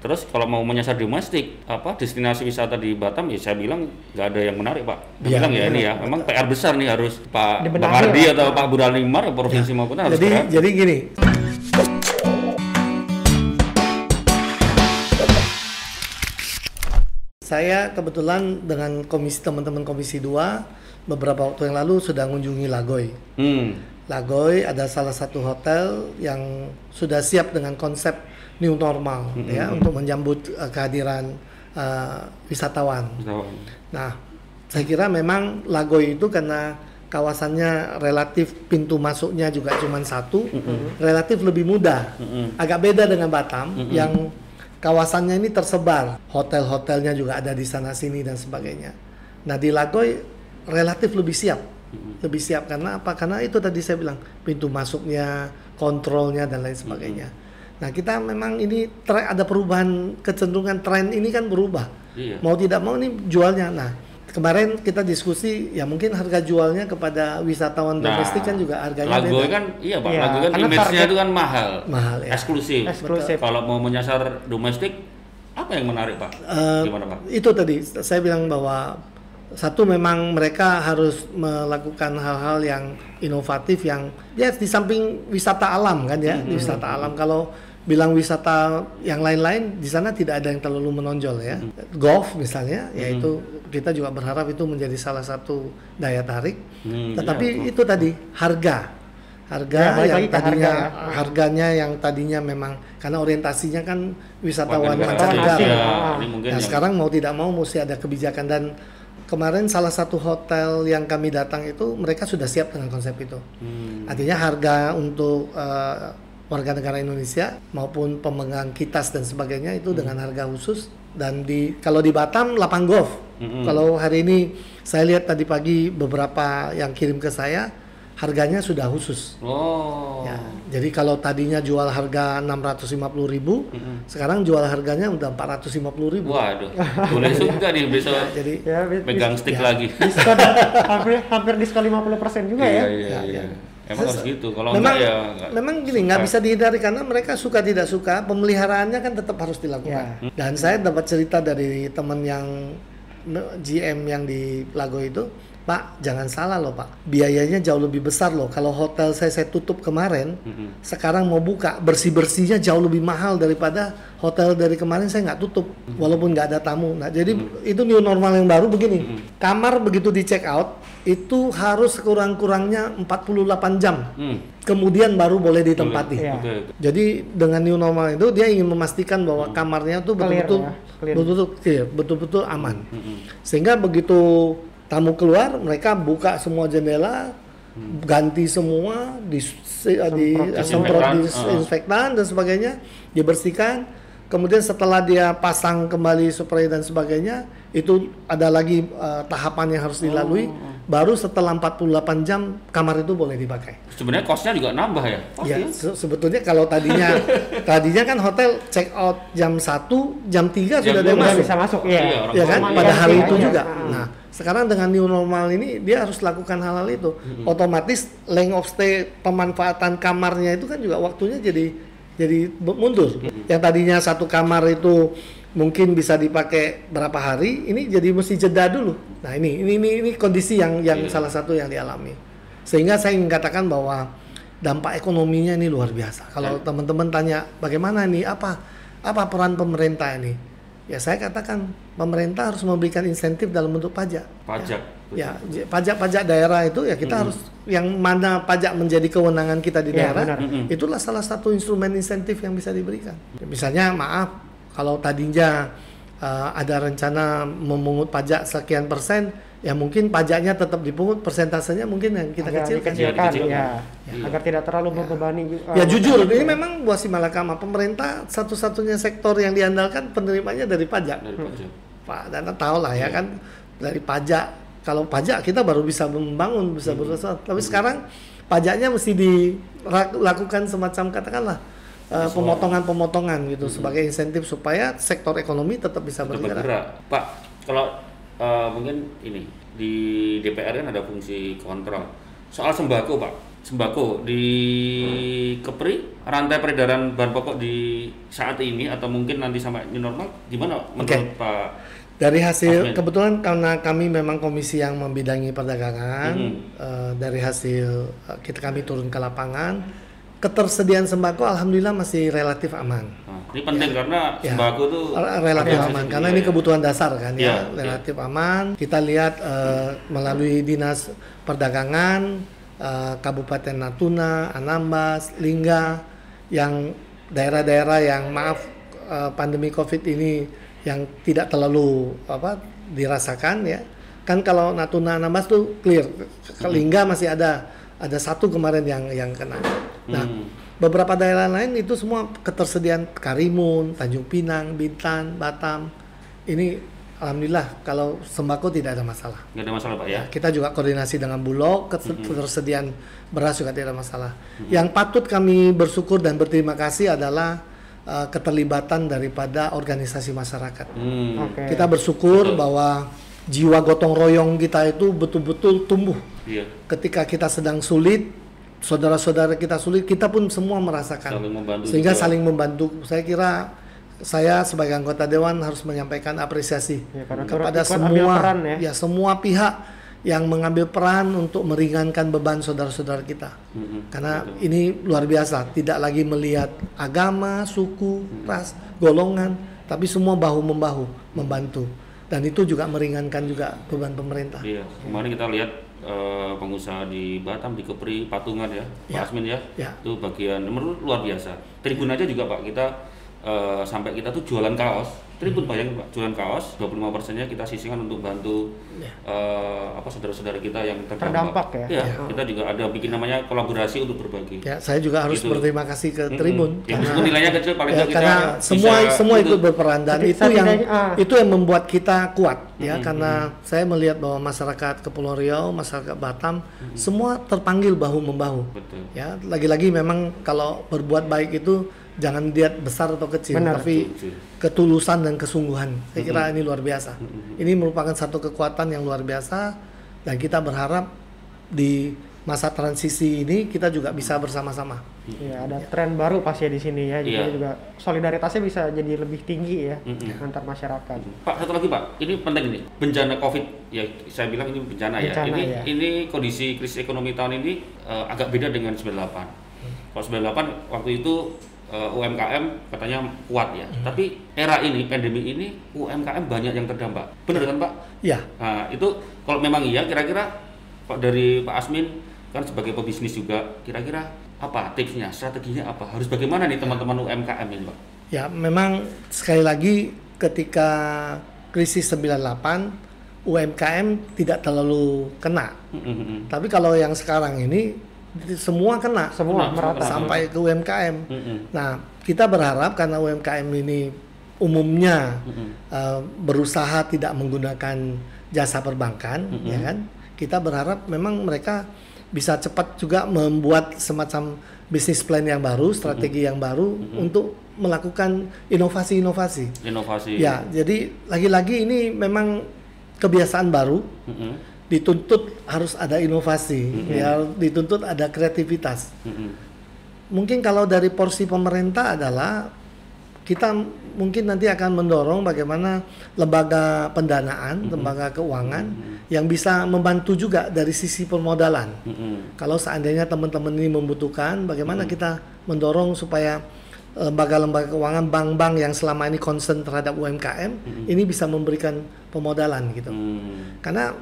Terus kalau mau menyasar domestik, apa destinasi wisata di Batam ya saya bilang nggak ada yang menarik Pak. Iya, bilang ya iya. ini ya, memang PR besar nih harus Pak Dibenahi Bang Ardi lah. atau Pak Buralimar ya provinsi maupun harus Jadi gerak. jadi gini. Saya kebetulan dengan komisi teman-teman komisi 2 beberapa waktu yang lalu sudah mengunjungi Lagoy. Hmm. Lagoy ada salah satu hotel yang sudah siap dengan konsep new normal ya untuk menyambut eh, kehadiran eh, wisatawan. Wisatawan. Nah, saya kira memang Lagoy itu karena kawasannya relatif pintu masuknya juga cuma satu, relatif lebih mudah. Agak beda dengan Batam yang kawasannya ini tersebar, hotel-hotelnya juga ada di sana sini dan sebagainya. Nah, di Lagoy relatif lebih siap. Lebih siap karena apa? Karena itu tadi saya bilang pintu masuknya, kontrolnya dan lain sebagainya. Nah, kita memang ini tre- ada perubahan kecenderungan tren ini kan berubah Iya. mau tidak mau ini jualnya. Nah, kemarin kita diskusi ya mungkin harga jualnya kepada wisatawan domestik kan juga harganya Lagoy beda. Nah, kan iya Pak, Iya, Lagoy kan karena image-nya itu kan mahal. Mahal, ya. Eksklusif. Eksklusif. Kalau mau menyasar domestik apa yang menarik Pak? Eh, Gimana Pak? Itu tadi saya bilang bahwa satu memang mereka harus melakukan hal-hal yang inovatif yang ya di samping wisata alam kan ya, wisata alam kalau bilang wisata yang lain-lain di sana tidak ada yang terlalu menonjol ya. Golf misalnya, yaitu kita juga berharap itu menjadi salah satu daya tarik. Hmm, Tetapi iya, itu tadi harga, harga Ya, yang tadinya harga ya. harganya yang tadinya memang karena orientasinya kan wisatawan mancanegara. asing. Ya, Ah. ini mungkin Nah sekarang mau tidak mau mesti ada kebijakan dan kemarin salah satu hotel yang kami datang itu mereka sudah siap dengan konsep itu. Hmm. Artinya harga untuk eh, warga negara Indonesia maupun pemegang kitas dan sebagainya itu dengan harga khusus dan di kalau di Batam lapang golf. Mm-mm. Kalau hari ini saya lihat tadi pagi beberapa yang kirim ke saya harganya sudah khusus. Oh. Ya, jadi kalau tadinya jual harga 650.000 ribu, sekarang jual harganya udah 450.000 ribu. Waduh, boleh juga nih besok Ya, jadi Ya, bis- pegang stick ya. lagi. diskon hampir hampir diskon 50% juga Iya, ya. iya, Ya, iya. ya. Emang harus gitu. Kalau memang enggak ya enggak. memang gini nggak bisa dihindari karena mereka suka tidak suka pemeliharaannya kan tetap harus dilakukan. Ya. Dan saya dapat cerita dari teman yang GM yang di Lago itu, Pak jangan salah loh Pak, biayanya jauh lebih besar loh. Kalau hotel saya saya tutup kemarin, Mm-mm. sekarang mau buka bersih bersihnya jauh lebih mahal daripada hotel dari kemarin saya nggak tutup, walaupun nggak ada tamu. Nah jadi itu new normal yang baru begini, kamar begitu di check out itu harus kurang-kurangnya 48 jam Hmm. kemudian baru boleh ditempati. Iya. Oke, oke. Jadi dengan new normal itu dia ingin memastikan bahwa kamarnya tuh Clear betul-betul ya, betul-betul betul-betul aman. Mm-mm. Sehingga begitu tamu keluar, mereka buka semua jendela, ganti semua, di, di Semprot semprot disinfektan, disinfektan dan sebagainya, dibersihkan. Kemudian setelah dia pasang kembali spray dan sebagainya, itu ada lagi eh, tahapan yang harus dilalui. Baru setelah 48 jam kamar itu boleh dipakai. Sebenarnya costnya juga nambah ya. Pasti Ya, ya. se- sebetulnya kalau tadinya tadinya kan hotel check out jam 1, jam 3 Jam sudah ada yang masuk. bisa masuk ya. Iya, orang Ya kan pada hari itu aja. juga. Ah. Nah, sekarang dengan new normal ini dia harus lakukan hal-hal itu. Otomatis length of stay pemanfaatan kamarnya itu kan juga waktunya jadi jadi mundur. Yang tadinya satu kamar itu mungkin bisa dipakai berapa hari, ini jadi mesti jeda dulu. Nah, ini ini ini, ini kondisi yang yang Iya. salah satu yang dialami. Sehingga saya ingin katakan bahwa dampak ekonominya ini luar biasa. Kalau teman-teman tanya bagaimana nih apa apa peran pemerintah ini? Ya saya katakan pemerintah harus memberikan insentif dalam bentuk pajak. Pajak. Ya, j- pajak-pajak daerah itu ya kita harus yang mana pajak menjadi kewenangan kita di Ya, daerah, benar. Itulah salah satu instrumen insentif yang bisa diberikan. Ya, Misalnya maaf kalau tadinya uh, ada rencana memungut pajak sekian persen, ya mungkin pajaknya tetap dipungut, persentasenya mungkin yang kita Agak kecilkan. dikecilkan, Ya, ya. Iya. Agar tidak terlalu membebani juga. Ya jujur, ini memang buah si malakama pemerintah satu-satunya sektor yang diandalkan penerimanya dari pajak. Dari pajak. Pak Dana tahu lah ya kan dari pajak. Kalau pajak kita baru bisa membangun, bisa berusaha. Tapi sekarang pajaknya mesti dilakukan semacam katakanlah eh, pemotongan-pemotongan gitu sebagai insentif supaya sektor ekonomi tetap bisa Untuk bergerak. bergerak. Pak, kalau eh, mungkin ini di DPR kan ada fungsi kontrol. Soal sembako, Pak. sembako di Kepri rantai peredaran bahan pokok di saat ini atau mungkin nanti sampai new normal gimana menurut Pak Dari hasil kebetulan karena kami memang komisi yang membidangi perdagangan, Mhm. eh, dari hasil eh, kita kami turun ke lapangan, ketersediaan sembako alhamdulillah masih relatif aman. Nah, ini penting karena Ya. sembako tuh Re- relatif aman karena ini kebutuhan dasar kan Iya, ya, iya. relatif aman. Kita lihat eh, melalui dinas perdagangan eh, Kabupaten Natuna, Anambas, Lingga yang daerah-daerah yang maaf eh, pandemi Covid ini yang tidak terlalu apa dirasakan ya. Kan kalau Natuna Anambas tuh clear, Lingga masih ada ada satu kemarin yang yang kena. Nah, Hmm. Beberapa daerah lain itu semua ketersediaan Karimun, Tanjung Pinang, Bintan, Batam. Ini alhamdulillah kalau sembako tidak ada masalah. nggak ada masalah Pak ya. Kita juga koordinasi dengan Bulog, kes- ketersediaan beras juga tidak ada masalah. Yang patut kami bersyukur dan berterima kasih adalah uh, keterlibatan daripada organisasi masyarakat. Hmm. Oke. Kita bersyukur bahwa jiwa gotong royong kita itu betul-betul tumbuh Iya. ketika kita sedang sulit, saudara-saudara kita sulit, kita pun semua merasakan. Saling membantu Sehingga juga. saling membantu. Saya kira saya sebagai anggota dewan harus menyampaikan apresiasi Ya, kepada semua peran ya. semua pihak yang mengambil peran untuk meringankan beban saudara-saudara kita. Mm-mm. Karena ini luar biasa, tidak lagi melihat agama, suku, ras, golongan, tapi semua bahu membahu membantu. Dan itu juga meringankan juga beban pemerintah. Iya, kemarin kita lihat eh, pengusaha di Batam, di Kepri, Patungan ya, Ya. Pak Asmin ya, Ya. itu bagian menurut luar biasa. Tribun aja juga Pak, kita eh, sampai kita tuh jualan kaos, Tribun bayangin Pak, jualan kaos, 25 persennya kita sisihkan untuk bantu Ya. eh, apa saudara-saudara kita yang terdampak. Terdampak ya? Iya, kita juga ada bikin namanya kolaborasi untuk berbagi. Ya, saya juga harus Gitu. berterima kasih ke. Tribun Ya, meskipun nilainya kecil paling ya, kita karena semua bisa semua itu. ikut berperan dan itu yang ah. itu yang membuat kita kuat ya Mm-mm, karena saya melihat bahwa masyarakat Kepulauan Riau, masyarakat Batam semua terpanggil bahu membahu. Betul. Ya, lagi-lagi memang kalau berbuat baik itu jangan lihat besar atau kecil, Benar. tapi ketulusan dan kesungguhan. Saya kira ini luar biasa. Ini merupakan satu kekuatan yang luar biasa dan kita berharap di masa transisi ini kita juga bisa bersama-sama. Iya, ada tren baru pasti ya di sini ya. Jadi Iya. juga solidaritasnya bisa jadi lebih tinggi ya Mm-mm. antar masyarakat. Pak satu lagi Pak, ini penting nih bencana COVID ya saya bilang ini bencana, ya. Bencana, Ini ya. ini kondisi krisis ekonomi tahun ini eh, agak beda dengan 98. Kalau 98 waktu itu eh, UMKM katanya kuat ya, tapi era ini pandemi ini UMKM banyak yang terdampak. Benar kan Pak? Ya, Nah itu kalau memang iya kira-kira Pak dari Pak Asmin kan sebagai pebisnis juga kira-kira apa tipsnya, strateginya apa? Harus bagaimana nih teman-teman UMKM ini Pak? Ya, memang sekali lagi ketika krisis 98 UMKM tidak terlalu kena. Mm-mm. Tapi kalau yang sekarang ini semua kena Semua Benar, merata. sampai ke UMKM. Mm-mm. Nah, kita berharap karena UMKM ini umumnya Mm-mm. eh, berusaha tidak menggunakan jasa perbankan, Mm-mm. ya kan? Kita berharap memang mereka bisa cepat juga membuat semacam bisnis plan yang baru, strategi yang baru untuk melakukan inovasi-inovasi. Inovasi. Ya, jadi lagi-lagi ini memang kebiasaan baru, Mm-mm. Dituntut harus ada inovasi, ya, dituntut ada kreativitas. Mm-mm. Mungkin kalau dari porsi pemerintah adalah kita mungkin nanti akan mendorong bagaimana lembaga pendanaan, lembaga keuangan yang bisa membantu juga dari sisi permodalan. Mm-mm. Kalau seandainya teman-teman ini membutuhkan, bagaimana kita mendorong supaya eh, lembaga-lembaga keuangan, bank-bank yang selama ini concern terhadap UMKM, ini bisa memberikan pemodalan gitu. Mm. Karena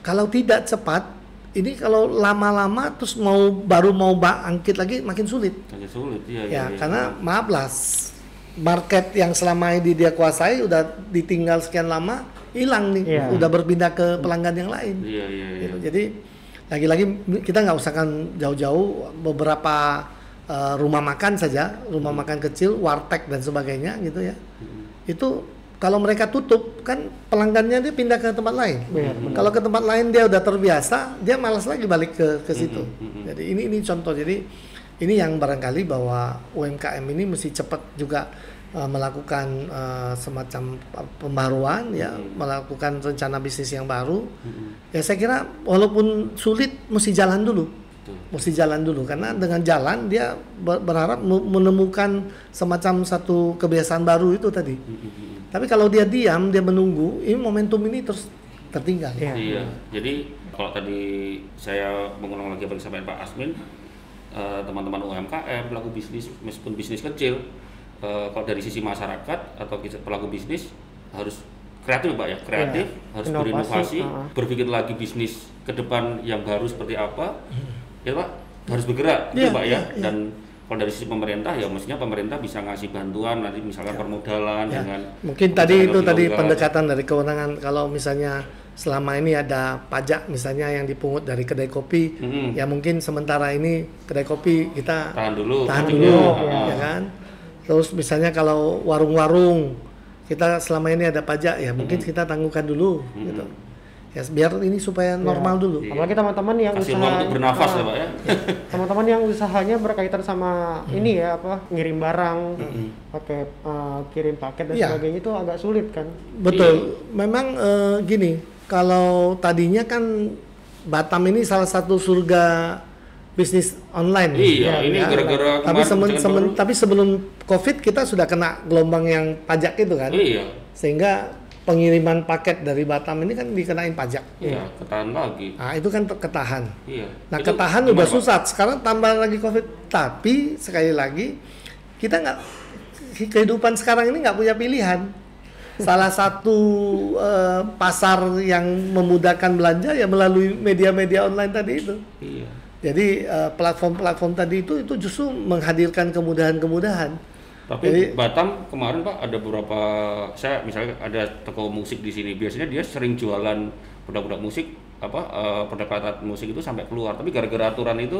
kalau tidak cepat, ini kalau lama-lama terus mau baru mau bangkit lagi makin sulit. Agak sulit, iya, iya, Ya, iya. karena maaf lah, market yang selama ini dia kuasai udah ditinggal sekian lama hilang nih, Iya. udah berpindah ke pelanggan yang lain. Iya, iya, iya. Gitu. Jadi lagi-lagi kita nggak usahkan jauh-jauh beberapa eh, rumah makan saja, rumah makan kecil, warteg dan sebagainya gitu ya. Itu kalau mereka tutup kan pelanggannya dia pindah ke tempat lain. Benar, Kalau ke tempat lain dia udah terbiasa, dia malas lagi balik ke ke situ. mm-mm. Jadi ini ini contoh. Jadi ini yang barangkali bahwa UMKM ini mesti cepat juga uh, melakukan uh, semacam pembaruan ya, melakukan rencana bisnis yang baru. Mm-mm. Ya saya kira walaupun sulit mesti jalan dulu. Betul. mesti jalan dulu karena dengan jalan dia ber- berharap mu- menemukan semacam satu kebiasaan baru itu tadi. Tapi kalau dia diam, dia menunggu, ini momentum ini terus tertinggal. Iya. Iya, jadi kalau tadi saya mengulang lagi apa yang disampaikan Pak Asmin, eh, teman-teman UMKM, pelaku bisnis, meskipun bisnis kecil, eh, kalau dari sisi masyarakat atau pelaku bisnis harus kreatif Pak ya, kreatif, harus Inovasi, berinovasi, uh-uh. berpikir lagi bisnis ke depan yang baru seperti apa, ya Pak, harus bergerak, gitu Iya, Pak ya, iya. dan kalau dari sisi pemerintah ya mestinya pemerintah bisa ngasih bantuan nanti misalkan permodalan Ya. dengan Mungkin tadi itu tadi pendekatan dari kewenangan kalau misalnya selama ini ada pajak misalnya yang dipungut dari kedai kopi, Mm-mm. ya mungkin sementara ini kedai kopi kita tahan dulu, tahan dulu, Ah. ya kan. Terus misalnya kalau warung-warung kita selama ini ada pajak ya mungkin kita tangguhkan dulu gitu. Ya biar ini supaya normal dulu. Iya. Apalagi teman-teman yang kasih usaha untuk bernafas ya Pak ya. teman-teman yang usahanya berkaitan sama ini ya apa ngirim barang pakai uh, kirim paket dan Iya. sebagainya itu agak sulit kan Betul. Memang eh, gini, kalau tadinya kan Batam ini salah satu surga bisnis online. Iya, ini Ya. gara-gara Tapi, kemarin semen- kebijakan semen- baru. tapi sebelum COVID kita sudah kena gelombang yang pajak itu kan, Iya, sehingga pengiriman paket dari Batam ini kan dikenain pajak. iya, ketahan lagi. Nah itu kan ketahan. Iya. Nah Itu ketahan udah Pak? susah. Sekarang tambah lagi COVID. Tapi sekali lagi kita nggak kehidupan sekarang ini nggak punya pilihan. Salah satu eh, pasar yang memudahkan belanja ya melalui media-media online tadi itu. Iya. Jadi eh, platform-platform tadi itu itu justru menghadirkan kemudahan-kemudahan. Tapi Jadi- Batam kemarin Pak ada beberapa saya misalnya ada toko musik di sini. Biasanya dia sering jualan produk-produk musik apa eh, produk-produk musik itu sampai keluar. Tapi gara-gara aturan itu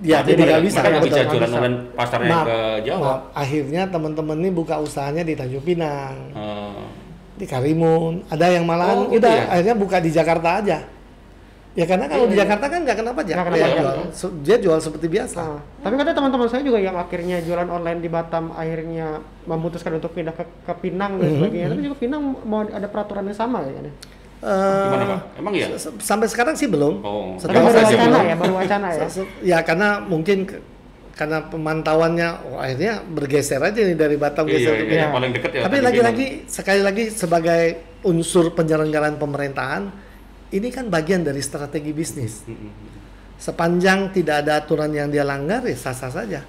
Ya, jadi nggak bisa, nggak bisa jualan bisa. pasarnya Maaf, ke Jawa. maaf, akhirnya teman-teman ini buka usahanya di Tanjung Pinang, Eh, di Karimun, ada yang malahan Oh, gitu udah ya? akhirnya buka di Jakarta aja. Ya karena kalau Iya, di iya. Jakarta kan nggak kena pajak, kena dia, pajak. jual, dia jual seperti biasa. Nah, tapi katanya teman-teman saya juga yang akhirnya jualan online di Batam akhirnya memutuskan untuk pindah ke, ke Pinang dan Mhm, sebagainya. Tapi juga Pinang mau ada peraturan yang sama ya kan? ya? Eh, gimana Pak? Emang ya? sampai sekarang sih belum. Oh. Setahu baru wacana belum. ya, baru wacana ya. Ya karena mungkin ke- karena pemantauannya oh, akhirnya bergeser aja nih dari Batam Iya, geser ke iya, Pinang. yang paling dekat ya. Tapi lagi-lagi sekali lagi sebagai unsur penyelenggaraan pemerintahan ini kan bagian dari strategi bisnis. Pinang. Mm-mm. Sepanjang tidak ada aturan yang dia langgar ya sah-sah saja.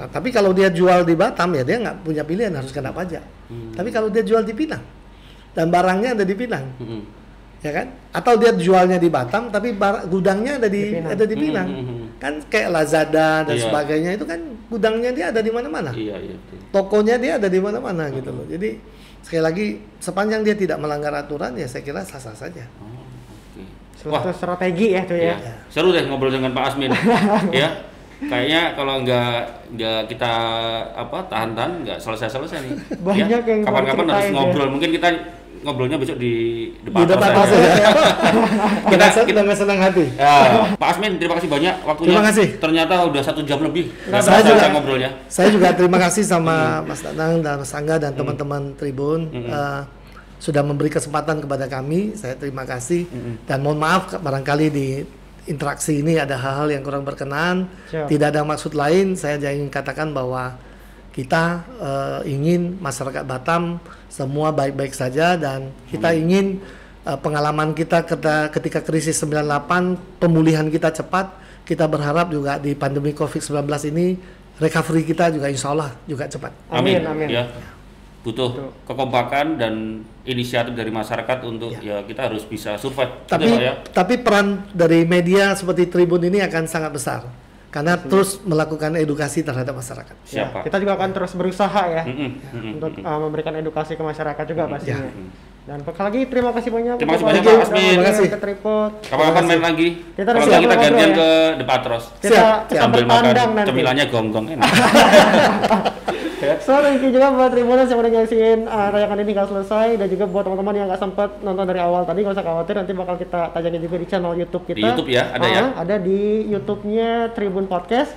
Nah, tapi kalau dia jual di Batam ya dia nggak punya pilihan harus kena pajak. Hmm. Tapi kalau dia jual di Pinang dan barangnya ada di Pinang, ya kan? Atau dia jualnya di Batam tapi bar- gudangnya ada di, Di Pinang. ada di Pinang. Hmm. Kan kayak Lazada dan Iya. sebagainya itu kan gudangnya dia ada di mana-mana. Iya, iya. betul. Tokonya dia ada di mana-mana gitu loh. Jadi sekali lagi sepanjang dia tidak melanggar aturan ya saya kira sah-sah saja. Oh, satu strategi ya tuh ya. Ya. Seru deh ngobrol dengan Pak Asmin. ya. Kayaknya kalau nggak nggak kita apa tahan-tahan nggak selesai-selesai nih. Banyak ya. yang Kapan-kapan harus diceritain ya. ngobrol. Mungkin kita ngobrolnya besok di depan Di depan pasar aja. ya. Kita- kita, dengan senang hati. Ya, Pak Asmin, terima kasih banyak waktunya. Terima kasih. Ternyata udah satu jam lebih. Nah, Nggak saya juga- ngobrolnya. Saya juga terima kasih sama Mas Danang dan Mas Angga dan teman-teman Tribun eh, sudah memberi kesempatan kepada kami. Saya terima kasih dan mohon maaf barangkali di interaksi ini ada hal-hal yang kurang berkenan. Siap. Tidak ada maksud lain. Saya hanya ingin katakan bahwa kita eh, ingin masyarakat Batam semua baik-baik saja dan kita ingin eh, pengalaman kita ketika, krisis 98 pemulihan kita cepat kita berharap juga di pandemi COVID-19 ini recovery kita juga insya Allah juga cepat. Amin, amin. Ya. Butuh kekompakan dan inisiatif dari masyarakat untuk ya, kita harus bisa survive. Tapi ya. tapi peran dari media seperti Tribun ini akan sangat besar karena terus melakukan edukasi terhadap masyarakat. Pak. Kita juga akan terus berusaha ya untuk uh, memberikan edukasi ke masyarakat juga pastinya. Ya. Dan sekali lagi terima kasih banyak. Terima kasih banyak, Pak Asmin. Terima kasih. ke Tripod. Kapan-kapan main lagi. Kita Kalau kita gantian ya. ke Depatros. Kita Siap, kita Sambil makan cemilannya gonggong enak. So, thank you juga buat Tribuners yang udah nyaksiin uh, tayangan ini nggak selesai dan juga buat teman-teman yang nggak sempat nonton dari awal tadi nggak usah khawatir nanti bakal kita tayangin juga di channel YouTube kita. Di YouTube ya, ada ya? Ah, Ada di YouTube-nya Tribun Podcast.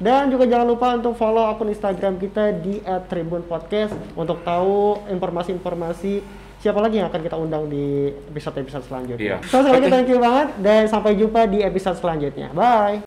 Dan juga jangan lupa untuk follow akun Instagram kita di @tribunpodcast untuk tahu informasi-informasi siapa lagi yang akan kita undang di episode-episode selanjutnya. Iya. So, sekali lagi thank you banget dan sampai jumpa di episode selanjutnya. Bye.